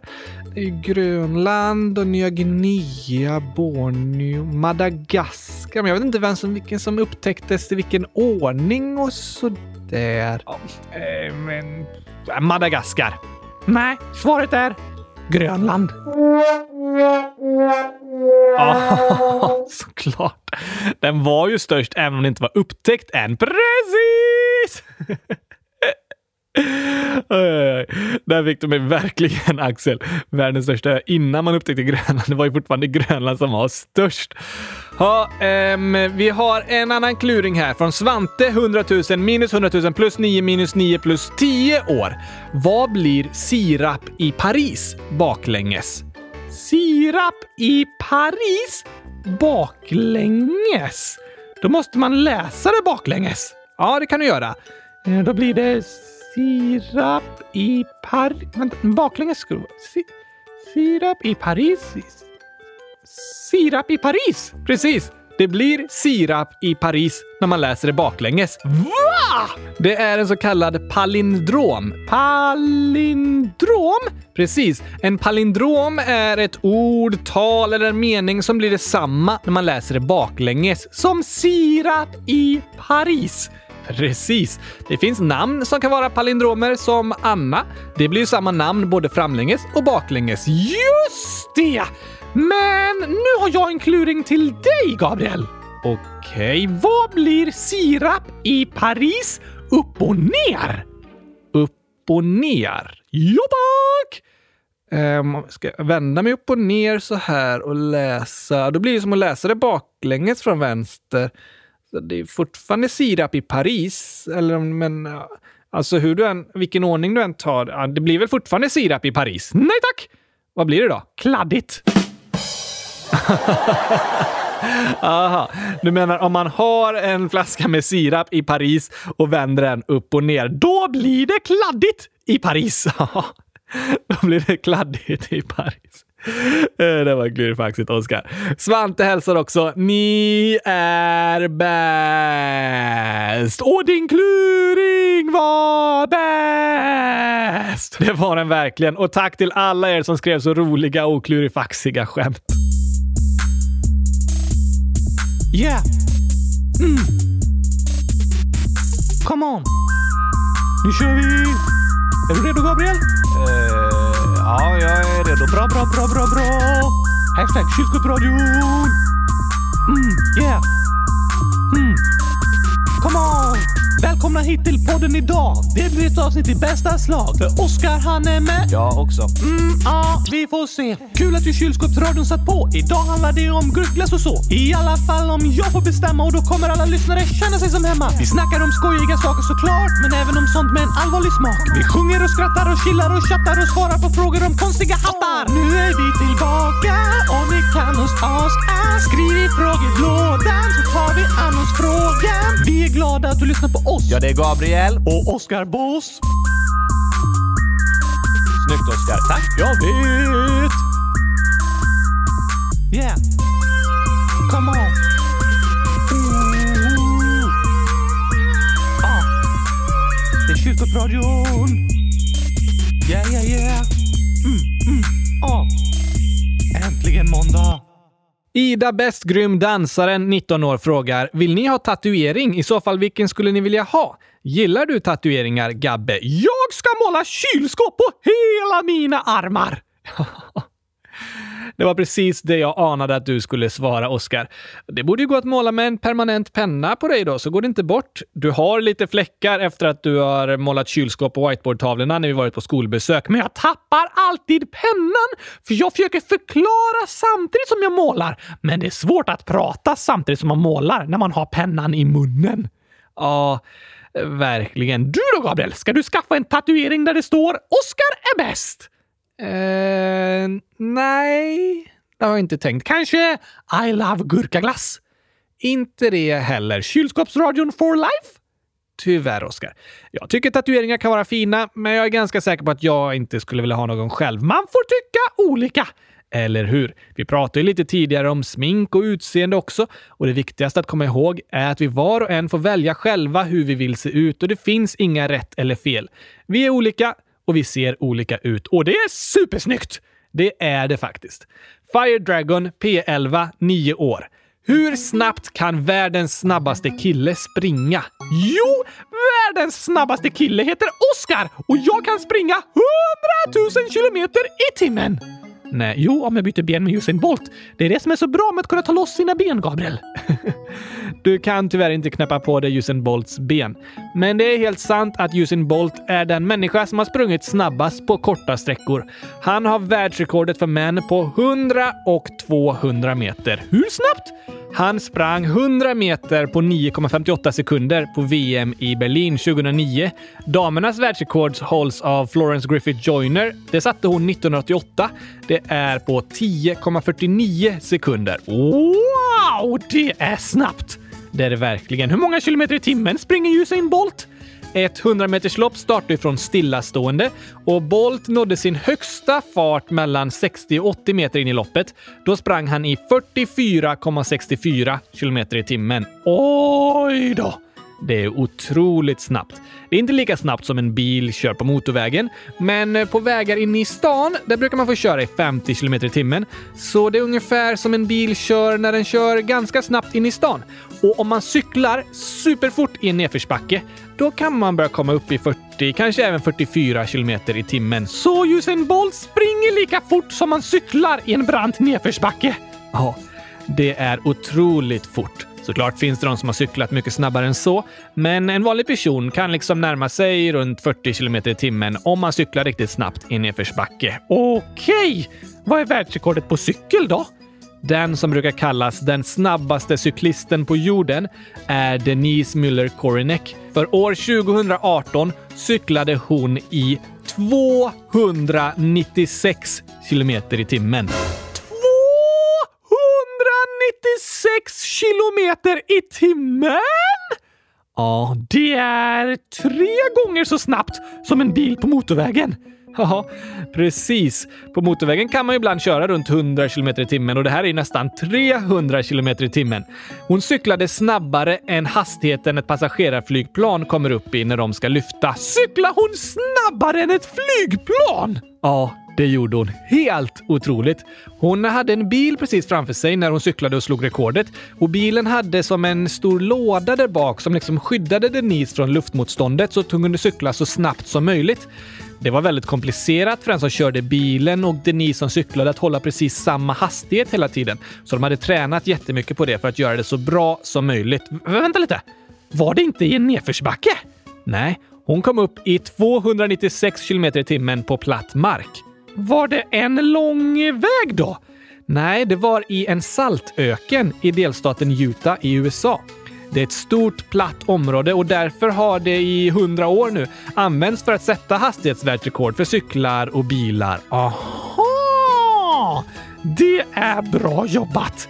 Är Grönland och Nya Guinea, Borneo, Madagaskar. Men jag vet inte vem som, vilken som upptäcktes i vilken ordning och sådär. Ja, eh, men... Madagaskar. Nej, svaret är Grönland. Ja, såklart. Den var ju störst även om den inte var upptäckt än. Precis! Oj, oj, oj. Där fick du mig verkligen, Axel. Världens största ö. Innan man upptäckte Grönland. Det var ju fortfarande Grönland som var störst. Ja, ehm, vi har en annan kluring här från Svante. 100 000 minus 100 000 plus 9 minus 9 plus 10 år. Vad blir sirap i Paris baklänges? Sirap i Paris baklänges? Då måste man läsa det baklänges. Ja, det kan du göra. Eh, då blir det sirap i Paris... Vänta, baklänges skulle det vara. Si sirap i Paris? Sirap i Paris! Precis! Det blir sirap i Paris när man läser det baklänges. Va? Det är en så kallad palindrom. Palindrom? Precis. En palindrom är ett ord, tal eller en mening som blir detsamma när man läser det baklänges. Som sirap i Paris. Precis. Det finns namn som kan vara palindromer som Anna. Det blir ju samma namn både framlänges och baklänges. Just det! Men nu har jag en kluring till dig, Gabriel. Okej, vad blir sirap i Paris upp och ner? Upp och ner. Jo tack! Um, ska jag vända mig upp och ner så här och läsa? Då blir det som att läsa det baklänges från vänster. Det är fortfarande sirap i Paris, eller men alltså hur du än, vilken ordning du än tar. Det blir väl fortfarande sirap i Paris? Nej tack! Vad blir det då? Kladdigt. Aha, du menar om man har en flaska med sirap i Paris och vänder den upp och ner, då blir det kladdigt i Paris. då blir det kladdigt i Paris. Eh, det var klurifaxigt, Oskar. Svante hälsar också. Ni är bäst! Och din kluring var bäst! Det var den verkligen. Och tack till alla er som skrev så roliga och klurifaxiga skämt. Yeah! Mm. Come on! Nu kör vi! Är du redo, Gabriel? Eh, ja, jag är redo. Bra, bra, bra, bra, bra! Hashtag kylskåpsradion! Mm, yeah! Mm. Come on! Välkomna hit till podden idag. Det blir ett avsnitt i bästa slag. För Oskar han är med. Jag också. Mm, ja, vi får se. Kul att ju kylskåpsradion satt på. Idag handlar det om gurkglass och så. I alla fall om jag får bestämma och då kommer alla lyssnare känna sig som hemma. Vi snackar om skojiga saker såklart, men även om sånt med en allvarlig smak. Vi sjunger och skrattar och chillar och chattar och svarar på frågor om konstiga hattar. Nu är vi tillbaka kan oss ask ask. Skriv i frågelådan så tar vi an oss frågan. Vi är glada att du lyssnar på oss. Ja, det är Gabriel. Och Oskar Boss. Snyggt Oskar. Tack. Jag vet! Yeah. Come on. Ooh. Ah. Det är kylskåpsradion. Yeah, yeah, yeah. Mm, mm. Ah är måndag. Ida Bäst Grym Dansaren, 19 år, frågar Vill ni ha tatuering? I så fall vilken skulle ni vilja ha? Gillar du tatueringar, Gabbe? Jag ska måla kylskåp på hela mina armar! Det var precis det jag anade att du skulle svara, Oskar. Det borde ju gå att måla med en permanent penna på dig då, så går det inte bort. Du har lite fläckar efter att du har målat kylskåp och whiteboardtavlorna när vi varit på skolbesök, men jag tappar alltid pennan för jag försöker förklara samtidigt som jag målar. Men det är svårt att prata samtidigt som man målar när man har pennan i munnen. Ja, verkligen. Du då, Gabriel? Ska du skaffa en tatuering där det står “Oskar är bäst”? Eh, nej, det har jag inte tänkt. Kanske I love gurkaglass? Inte det heller. Kylskåpsradion for life? Tyvärr, Oskar. Jag tycker tatueringar kan vara fina, men jag är ganska säker på att jag inte skulle vilja ha någon själv. Man får tycka olika. Eller hur? Vi pratade ju lite tidigare om smink och utseende också och det viktigaste att komma ihåg är att vi var och en får välja själva hur vi vill se ut och det finns inga rätt eller fel. Vi är olika och vi ser olika ut och det är supersnyggt! Det är det faktiskt. Fire Dragon P11, 9 år. Hur snabbt kan världens snabbaste kille springa? Jo, världens snabbaste kille heter Oscar och jag kan springa 100 000 kilometer i timmen! Nej, jo, om jag byter ben med Usain Bolt. Det är det som är så bra med att kunna ta loss sina ben, Gabriel. du kan tyvärr inte knäppa på dig Usain Bolts ben. Men det är helt sant att Usain Bolt är den människa som har sprungit snabbast på korta sträckor. Han har världsrekordet för män på 100 och 200 meter. Hur snabbt? Han sprang 100 meter på 9,58 sekunder på VM i Berlin 2009. Damernas världsrekord hålls av Florence Griffith Joyner. Det satte hon 1988. Det är på 10,49 sekunder. Wow, det är snabbt! Det är det verkligen. Hur många kilometer i timmen springer Usain Bolt? Ett 100 meterslopp startar från stillastående och Bolt nådde sin högsta fart mellan 60 och 80 meter in i loppet. Då sprang han i 44,64 kilometer i timmen. Oj då! Det är otroligt snabbt. Det är inte lika snabbt som en bil kör på motorvägen, men på vägar inne i stan, där brukar man få köra i 50 km i timmen. Så det är ungefär som en bil kör när den kör ganska snabbt in i stan. Och om man cyklar superfort i en nedförsbacke, då kan man börja komma upp i 40, kanske även 44 km i timmen. Så Usain Bolt springer lika fort som man cyklar i en brant nedförsbacke. Ja, det är otroligt fort. Såklart finns det de som har cyklat mycket snabbare än så, men en vanlig person kan liksom närma sig runt 40 km i timmen om man cyklar riktigt snabbt i nedförsbacke. Okej! Vad är världsrekordet på cykel då? Den som brukar kallas den snabbaste cyklisten på jorden är Denise Müller Korinek. För år 2018 cyklade hon i 296 kilometer i timmen. 296 kilometer i timmen? Ja, det är tre gånger så snabbt som en bil på motorvägen. Ja, precis. På motorvägen kan man ju ibland köra runt 100 km i timmen och det här är nästan 300 km i timmen. Hon cyklade snabbare än hastigheten ett passagerarflygplan kommer upp i när de ska lyfta. Cyklar hon snabbare än ett flygplan? Ja, det gjorde hon. Helt otroligt. Hon hade en bil precis framför sig när hon cyklade och slog rekordet. Och bilen hade som en stor låda där bak som liksom skyddade Denise från luftmotståndet så att hon kunde cykla så snabbt som möjligt. Det var väldigt komplicerat för den som körde bilen och Denise som cyklade att hålla precis samma hastighet hela tiden. Så de hade tränat jättemycket på det för att göra det så bra som möjligt. V vänta lite! Var det inte i en nedförsbacke? Nej, hon kom upp i 296 km i timmen på platt mark. Var det en lång väg då? Nej, det var i en saltöken i delstaten Utah i USA. Det är ett stort platt område och därför har det i hundra år nu använts för att sätta hastighetsvärldsrekord för cyklar och bilar. Aha! Det är bra jobbat!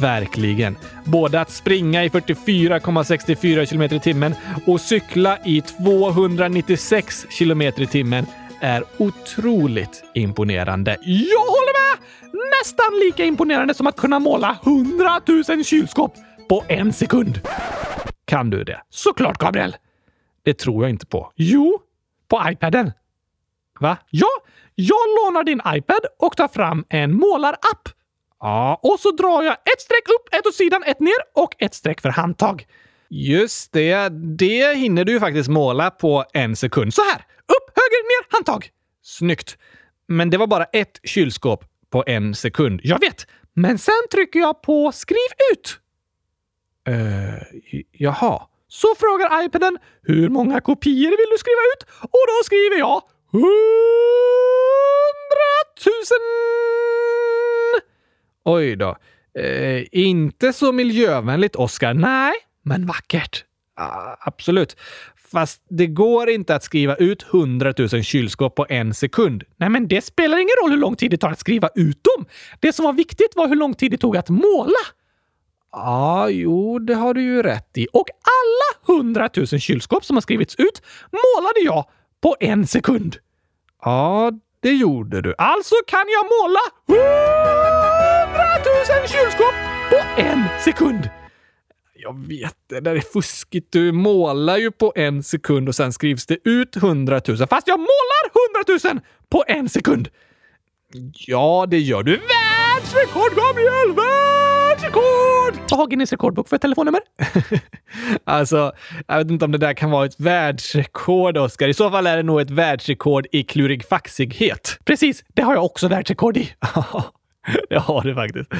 Verkligen. Både att springa i 44,64 km i timmen och cykla i 296 km i timmen är otroligt imponerande. Jag håller med! Nästan lika imponerande som att kunna måla 100 000 kylskåp på en sekund. Kan du det? Såklart, Gabriel! Det tror jag inte på. Jo, på iPaden. Va? Ja, jag lånar din iPad och tar fram en målarapp. Ja, och så drar jag ett streck upp, ett åt sidan, ett ner och ett streck för handtag. Just det, det hinner du ju faktiskt måla på en sekund. Så här! Höger, ner, handtag! Snyggt! Men det var bara ett kylskåp på en sekund. Jag vet! Men sen trycker jag på skriv ut. Uh, jaha. Så frågar iPaden hur många kopior vill du skriva ut? Och då skriver jag hundratusen! Oj då. Uh, inte så miljövänligt, Oskar. Nej, men vackert. Uh, absolut. Fast det går inte att skriva ut 100 000 kylskåp på en sekund. Nej, men det spelar ingen roll hur lång tid det tar att skriva ut dem. Det som var viktigt var hur lång tid det tog att måla. Ja, jo, det har du ju rätt i. Och alla 100 000 kylskåp som har skrivits ut målade jag på en sekund. Ja, det gjorde du. Alltså kan jag måla 100 000 kylskåp på en sekund! Jag vet, det där är fuskigt. Du målar ju på en sekund och sen skrivs det ut 100 000. Fast jag målar 100 000 på en sekund! Ja, det gör du. Världsrekord, Gabriel! Världsrekord! Vad har Guinness rekordbok för telefonnummer? alltså, jag vet inte om det där kan vara ett världsrekord, Oskar. I så fall är det nog ett världsrekord i klurigfaxighet. Precis, det har jag också världsrekord i. Det har det faktiskt.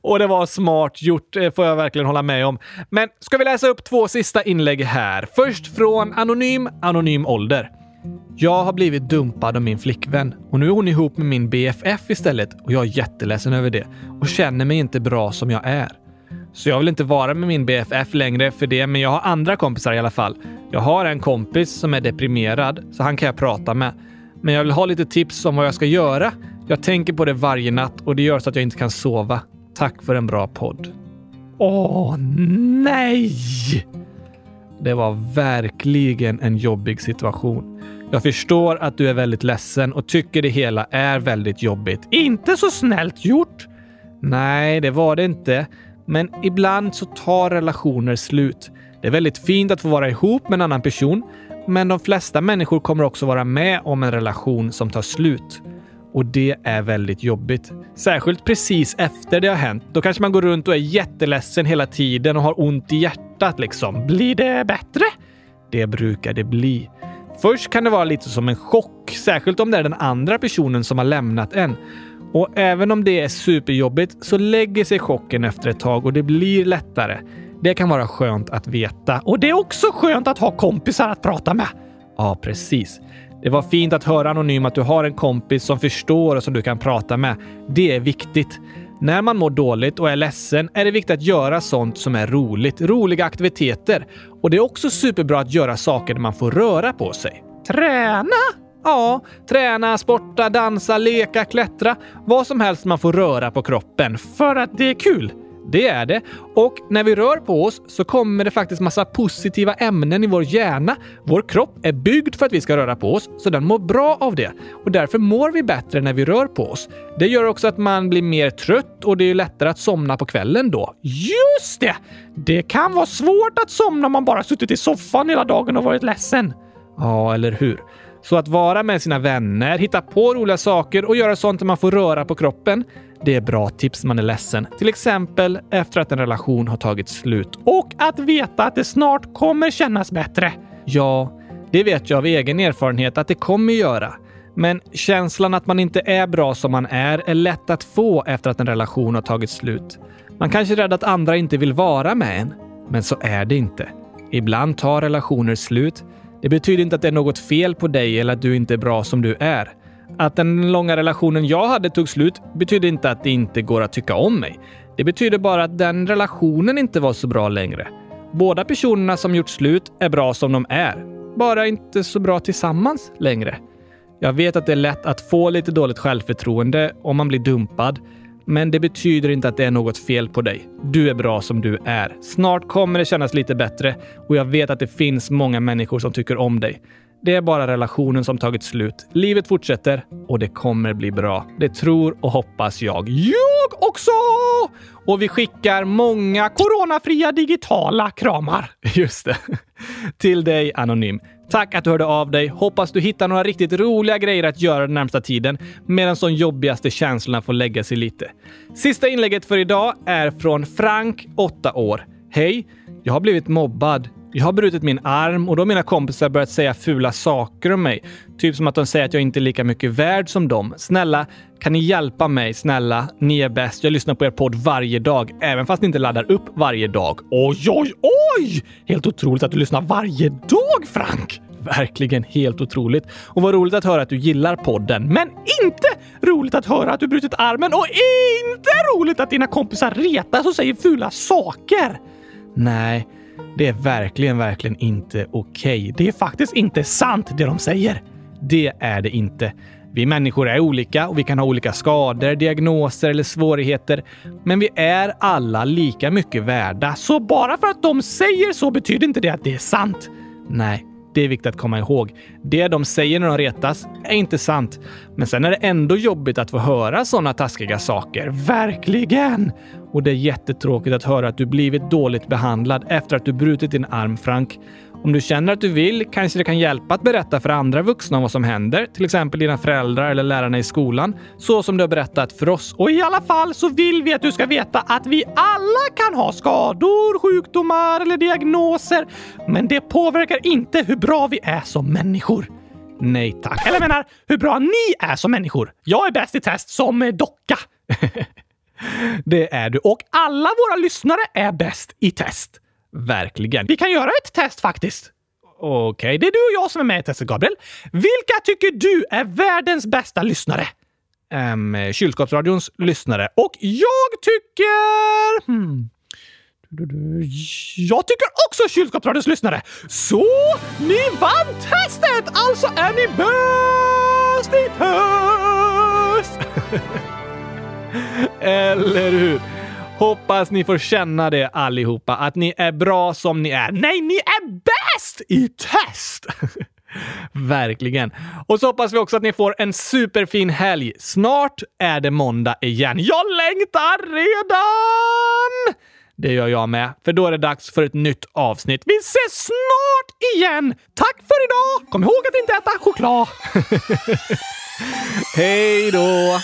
Och det var smart gjort, det får jag verkligen hålla med om. Men ska vi läsa upp två sista inlägg här? Först från Anonym Anonym Ålder. Jag har blivit dumpad av min flickvän och nu är hon ihop med min BFF istället och jag är jätteledsen över det och känner mig inte bra som jag är. Så jag vill inte vara med min BFF längre för det, men jag har andra kompisar i alla fall. Jag har en kompis som är deprimerad, så han kan jag prata med. Men jag vill ha lite tips om vad jag ska göra. Jag tänker på det varje natt och det gör så att jag inte kan sova. Tack för en bra podd. Åh, nej! Det var verkligen en jobbig situation. Jag förstår att du är väldigt ledsen och tycker det hela är väldigt jobbigt. Inte så snällt gjort! Nej, det var det inte. Men ibland så tar relationer slut. Det är väldigt fint att få vara ihop med en annan person, men de flesta människor kommer också vara med om en relation som tar slut. Och det är väldigt jobbigt. Särskilt precis efter det har hänt. Då kanske man går runt och är jätteledsen hela tiden och har ont i hjärtat liksom. Blir det bättre? Det brukar det bli. Först kan det vara lite som en chock, särskilt om det är den andra personen som har lämnat en. Och även om det är superjobbigt så lägger sig chocken efter ett tag och det blir lättare. Det kan vara skönt att veta. Och det är också skönt att ha kompisar att prata med. Ja, precis. Det var fint att höra Anonym att du har en kompis som förstår och som du kan prata med. Det är viktigt. När man mår dåligt och är ledsen är det viktigt att göra sånt som är roligt. Roliga aktiviteter. Och det är också superbra att göra saker där man får röra på sig. Träna? Ja, träna, sporta, dansa, leka, klättra. Vad som helst man får röra på kroppen. För att det är kul. Det är det. Och när vi rör på oss så kommer det faktiskt massa positiva ämnen i vår hjärna. Vår kropp är byggd för att vi ska röra på oss, så den mår bra av det. Och därför mår vi bättre när vi rör på oss. Det gör också att man blir mer trött och det är lättare att somna på kvällen då. Just det! Det kan vara svårt att somna om man bara suttit i soffan hela dagen och varit ledsen. Ja, eller hur? Så att vara med sina vänner, hitta på roliga saker och göra sånt där man får röra på kroppen, det är bra tips när man är ledsen. Till exempel efter att en relation har tagit slut. Och att veta att det snart kommer kännas bättre. Ja, det vet jag av egen erfarenhet att det kommer göra. Men känslan att man inte är bra som man är är lätt att få efter att en relation har tagit slut. Man kanske är rädd att andra inte vill vara med en. Men så är det inte. Ibland tar relationer slut. Det betyder inte att det är något fel på dig eller att du inte är bra som du är. Att den långa relationen jag hade tog slut betyder inte att det inte går att tycka om mig. Det betyder bara att den relationen inte var så bra längre. Båda personerna som gjort slut är bra som de är, bara inte så bra tillsammans längre. Jag vet att det är lätt att få lite dåligt självförtroende om man blir dumpad, men det betyder inte att det är något fel på dig. Du är bra som du är. Snart kommer det kännas lite bättre och jag vet att det finns många människor som tycker om dig. Det är bara relationen som tagit slut. Livet fortsätter och det kommer bli bra. Det tror och hoppas jag. Jag också! Och vi skickar många coronafria digitala kramar. Just det. Till dig Anonym. Tack att du hörde av dig. Hoppas du hittar några riktigt roliga grejer att göra den närmsta tiden medan de jobbigaste känslorna får lägga sig lite. Sista inlägget för idag är från Frank, 8 år. Hej! Jag har blivit mobbad. Jag har brutit min arm och då har mina kompisar börjat säga fula saker om mig. Typ som att de säger att jag inte är lika mycket värd som dem. Snälla, kan ni hjälpa mig? Snälla, ni är bäst. Jag lyssnar på er podd varje dag, även fast ni inte laddar upp varje dag. Oj, oj, oj! Helt otroligt att du lyssnar varje dag, Frank! Verkligen helt otroligt. Och vad roligt att höra att du gillar podden. Men inte roligt att höra att du brutit armen och inte roligt att dina kompisar retas och säger fula saker. Nej, det är verkligen, verkligen inte okej. Okay. Det är faktiskt inte sant det de säger. Det är det inte. Vi människor är olika och vi kan ha olika skador, diagnoser eller svårigheter. Men vi är alla lika mycket värda. Så bara för att de säger så betyder inte det att det är sant. Nej, det är viktigt att komma ihåg. Det de säger när de retas är inte sant. Men sen är det ändå jobbigt att få höra sådana taskiga saker. Verkligen! Och det är jättetråkigt att höra att du blivit dåligt behandlad efter att du brutit din arm, Frank. Om du känner att du vill kanske det kan hjälpa att berätta för andra vuxna om vad som händer, till exempel dina föräldrar eller lärarna i skolan, så som du har berättat för oss. Och i alla fall så vill vi att du ska veta att vi alla kan ha skador, sjukdomar eller diagnoser, men det påverkar inte hur bra vi är som människor. Nej tack. Eller jag menar, hur bra ni är som människor. Jag är bäst i test som docka. det är du. Och alla våra lyssnare är bäst i test. Verkligen. Vi kan göra ett test faktiskt. Okej, okay, det är du och jag som är med i testet, Gabriel. Vilka tycker du är världens bästa lyssnare? Um, kylskåpsradions lyssnare. Och jag tycker... Hmm. Jag tycker också kylskåpsradions lyssnare. Så ni vann testet! Alltså är ni bäst i test! Eller hur? Hoppas ni får känna det allihopa, att ni är bra som ni är. Nej, ni är bäst i test! Verkligen. Och så hoppas vi också att ni får en superfin helg. Snart är det måndag igen. Jag längtar redan! Det gör jag med, för då är det dags för ett nytt avsnitt. Vi ses snart igen! Tack för idag! Kom ihåg att inte äta choklad! Hej då!